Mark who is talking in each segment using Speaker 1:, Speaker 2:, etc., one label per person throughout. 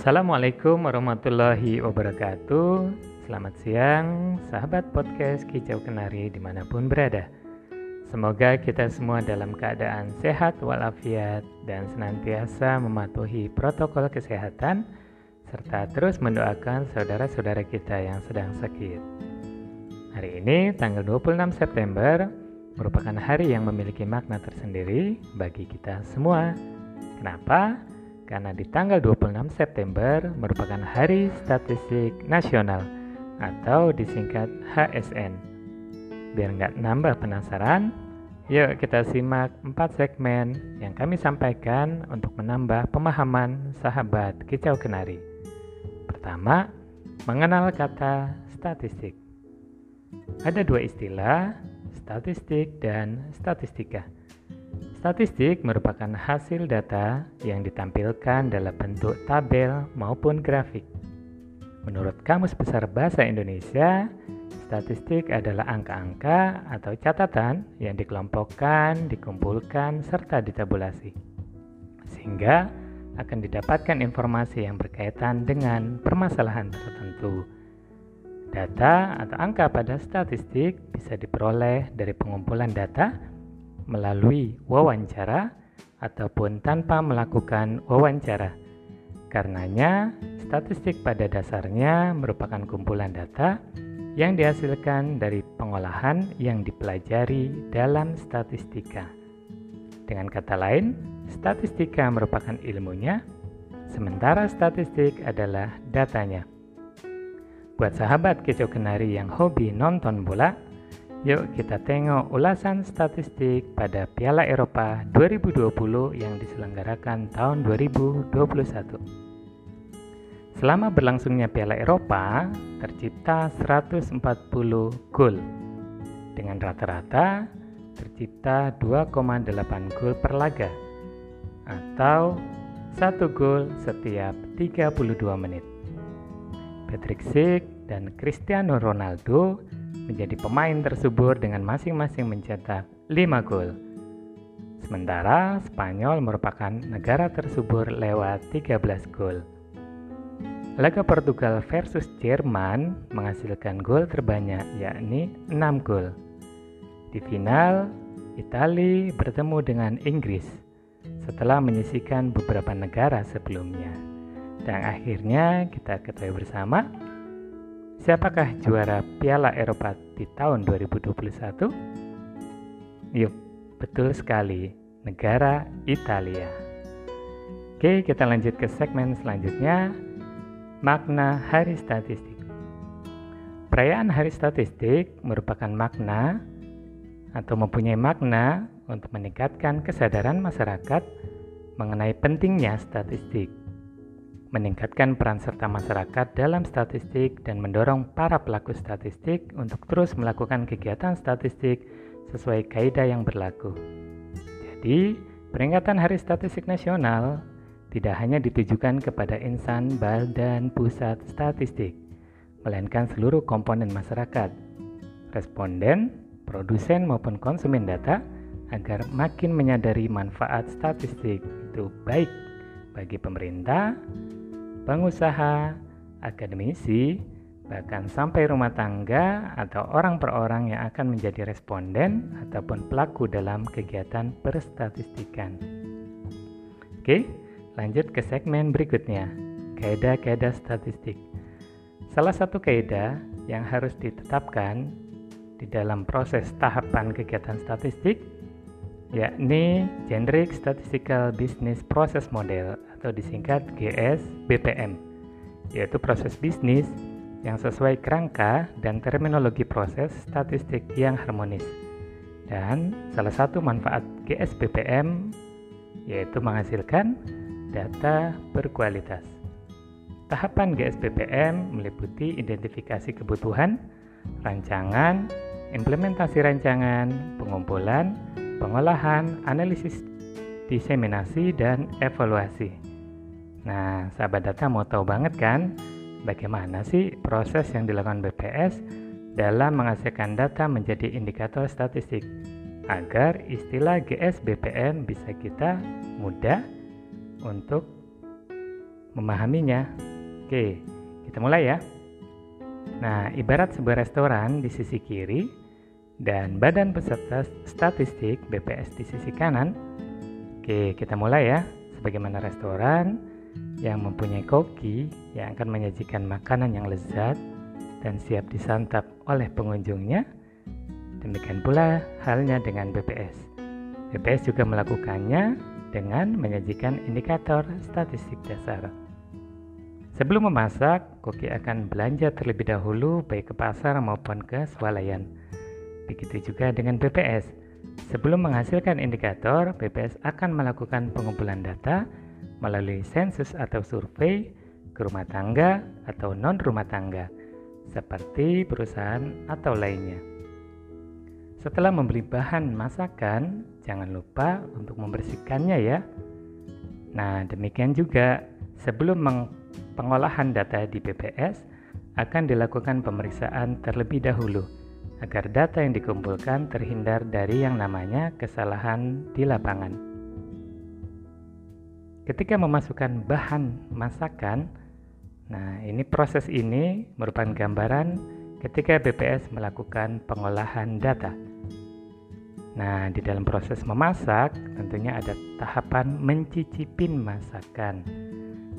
Speaker 1: Assalamualaikum warahmatullahi wabarakatuh Selamat siang sahabat podcast Kicau Kenari di mana pun berada Semoga kita semua dalam keadaan sehat walafiat dan senantiasa mematuhi protokol kesehatan serta terus mendoakan saudara-saudara kita yang sedang sakit. Hari ini tanggal 26 September merupakan hari yang memiliki makna tersendiri bagi kita semua. Kenapa? Karena di tanggal 26 September merupakan Hari Statistik Nasional atau disingkat HSN. Biar nggak nambah penasaran, yuk kita simak 4 segmen yang kami sampaikan untuk menambah pemahaman sahabat kicau kenari. Pertama, mengenal kata statistik. Ada dua istilah, statistik dan statistika. Statistik merupakan hasil data yang ditampilkan dalam bentuk tabel maupun grafik. Menurut Kamus Besar Bahasa Indonesia, statistik adalah angka-angka atau catatan yang dikelompokkan, dikumpulkan, serta ditabulasi. Sehingga akan didapatkan informasi yang berkaitan dengan permasalahan tertentu. Data atau angka pada statistik bisa diperoleh dari pengumpulan data melalui wawancara ataupun tanpa melakukan wawancara. Karenanya, statistik pada dasarnya merupakan kumpulan data yang dihasilkan dari pengolahan yang dipelajari dalam statistika. Dengan kata lain, statistika merupakan ilmunya, sementara statistik adalah datanya. Buat sahabat kicau kenari yang hobi nonton bola, Yuk kita tengok ulasan statistik pada Piala Eropa 2020 yang diselenggarakan tahun 2021. Selama berlangsungnya Piala Eropa, tercipta 140 gol. Dengan rata-rata tercipta 2,8 gol per laga atau 1 gol setiap 32 menit. Patrick Schick dan Cristiano Ronaldo menjadi pemain tersubur dengan masing-masing mencetak 5 gol. Sementara Spanyol merupakan negara tersubur lewat 13 gol. Laga Portugal versus Jerman menghasilkan gol terbanyak yakni 6 gol. Di final, Italia bertemu dengan Inggris setelah menyisikan beberapa negara sebelumnya. Dan akhirnya kita ketahui bersama Siapakah juara Piala Eropa di tahun 2021? Yuk, betul sekali, negara Italia. Oke, kita lanjut ke segmen selanjutnya, makna Hari Statistik. Perayaan Hari Statistik merupakan makna atau mempunyai makna untuk meningkatkan kesadaran masyarakat mengenai pentingnya statistik meningkatkan peran serta masyarakat dalam statistik dan mendorong para pelaku statistik untuk terus melakukan kegiatan statistik sesuai kaidah yang berlaku. Jadi, peringatan Hari Statistik Nasional tidak hanya ditujukan kepada insan badan pusat statistik, melainkan seluruh komponen masyarakat, responden, produsen maupun konsumen data agar makin menyadari manfaat statistik itu baik bagi pemerintah, pengusaha, akademisi, bahkan sampai rumah tangga atau orang per orang yang akan menjadi responden ataupun pelaku dalam kegiatan perstatistikan. Oke, lanjut ke segmen berikutnya, kaidah-kaidah statistik. Salah satu kaidah yang harus ditetapkan di dalam proses tahapan kegiatan statistik yakni Generic Statistical Business Process Model atau disingkat GSBPM, yaitu proses bisnis yang sesuai kerangka dan terminologi proses statistik yang harmonis. Dan salah satu manfaat GSBPM yaitu menghasilkan data berkualitas. Tahapan GSBPM meliputi identifikasi kebutuhan, rancangan, implementasi rancangan, pengumpulan, pengolahan, analisis, diseminasi, dan evaluasi. Nah, sahabat data mau tahu banget kan bagaimana sih proses yang dilakukan BPS dalam menghasilkan data menjadi indikator statistik agar istilah GSBPM bisa kita mudah untuk memahaminya? Oke, kita mulai ya. Nah, ibarat sebuah restoran di sisi kiri dan badan peserta statistik BPS di sisi kanan. Oke, kita mulai ya. Sebagaimana restoran yang mempunyai koki yang akan menyajikan makanan yang lezat dan siap disantap oleh pengunjungnya, demikian pula halnya dengan BPS. BPS juga melakukannya dengan menyajikan indikator statistik dasar. Sebelum memasak, koki akan belanja terlebih dahulu baik ke pasar maupun ke swalayan. Begitu juga dengan BPS. Sebelum menghasilkan indikator, BPS akan melakukan pengumpulan data melalui sensus atau survei ke rumah tangga atau non-rumah tangga, seperti perusahaan atau lainnya. Setelah membeli bahan masakan, jangan lupa untuk membersihkannya ya. Nah, demikian juga sebelum pengolahan data di BPS akan dilakukan pemeriksaan terlebih dahulu agar data yang dikumpulkan terhindar dari yang namanya kesalahan di lapangan. Ketika memasukkan bahan masakan, nah ini proses ini merupakan gambaran ketika BPS melakukan pengolahan data. Nah, di dalam proses memasak tentunya ada tahapan mencicipin masakan.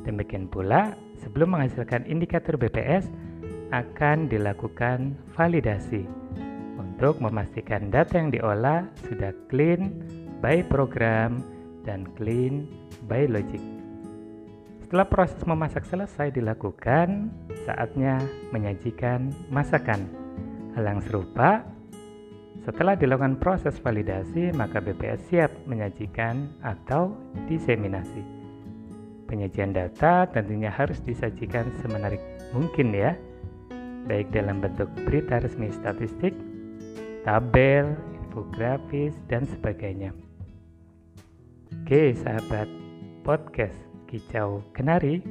Speaker 1: Demikian pula sebelum menghasilkan indikator BPS akan dilakukan validasi untuk memastikan data yang diolah sudah clean by program dan clean by logic. Setelah proses memasak selesai dilakukan, saatnya menyajikan masakan. Hal yang serupa, setelah dilakukan proses validasi, maka BPS siap menyajikan atau diseminasi. Penyajian data tentunya harus disajikan semenarik mungkin ya, baik dalam bentuk berita resmi statistik, tabel, infografis, dan sebagainya. Oke, sahabat podcast Kicau Kenari,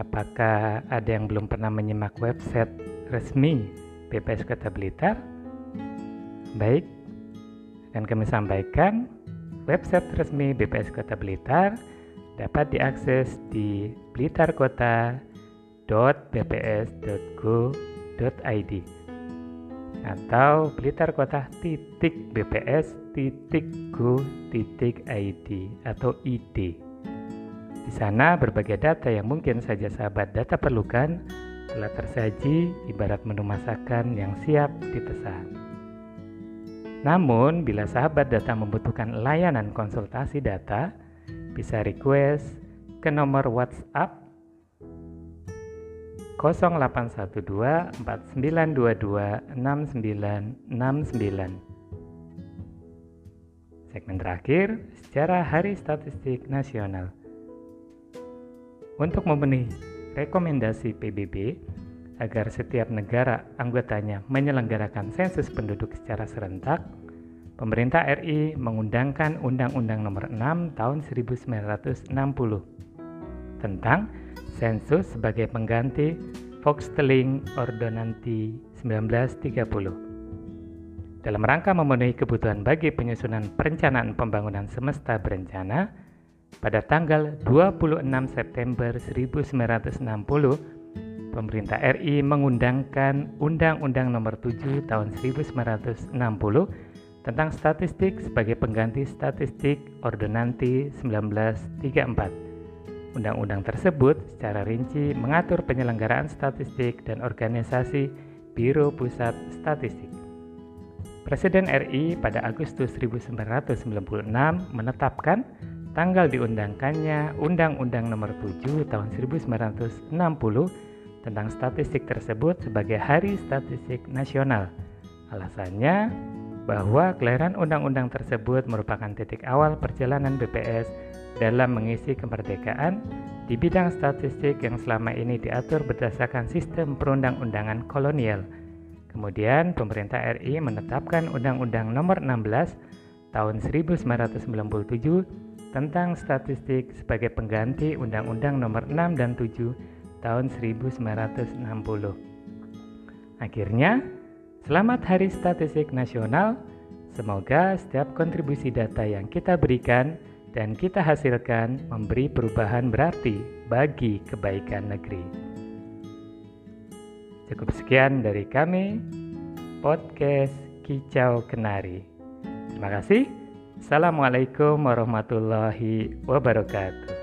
Speaker 1: apakah ada yang belum pernah menyimak website resmi BPS Kota Blitar? Baik, akan kami sampaikan website resmi BPS Kota Blitar dapat diakses di blitarkota.bps.go.id atau blitarkota titik bps titik go titik id atau id. Di sana berbagai data yang mungkin saja sahabat data perlukan telah tersaji ibarat menu masakan yang siap dipesan. Namun, bila sahabat data membutuhkan layanan konsultasi data, bisa request ke nomor WhatsApp 0812 4922 6969. Segmen terakhir, secara Hari Statistik Nasional. Untuk memenuhi rekomendasi PBB agar setiap negara anggotanya menyelenggarakan sensus penduduk secara serentak, pemerintah RI mengundangkan Undang-Undang Nomor 6 Tahun 1960 tentang sensus sebagai pengganti Volkstelling Ordonanti 1930. Dalam rangka memenuhi kebutuhan bagi penyusunan perencanaan pembangunan semesta berencana, pada tanggal 26 September 1960, pemerintah RI mengundangkan Undang-Undang Nomor 7 Tahun 1960 tentang statistik sebagai pengganti statistik Ordonanti 1934. Undang-undang tersebut secara rinci mengatur penyelenggaraan statistik dan organisasi Biro Pusat Statistik. Presiden RI pada Agustus 1996 menetapkan tanggal diundangkannya Undang-Undang Nomor 7 Tahun 1960 tentang statistik tersebut sebagai Hari Statistik Nasional. Alasannya, bahwa kelahiran undang-undang tersebut merupakan titik awal perjalanan BPS dalam mengisi kemerdekaan di bidang statistik yang selama ini diatur berdasarkan sistem perundang-undangan kolonial. Kemudian pemerintah RI menetapkan Undang-Undang Nomor 16 tahun 1997 tentang statistik sebagai pengganti Undang-Undang Nomor 6 dan 7 tahun 1960. Akhirnya, Selamat Hari Statistik Nasional. Semoga setiap kontribusi data yang kita berikan dan kita hasilkan memberi perubahan berarti bagi kebaikan negeri. Cukup sekian dari kami, podcast Kicau Kenari. Terima kasih. Assalamualaikum warahmatullahi wabarakatuh.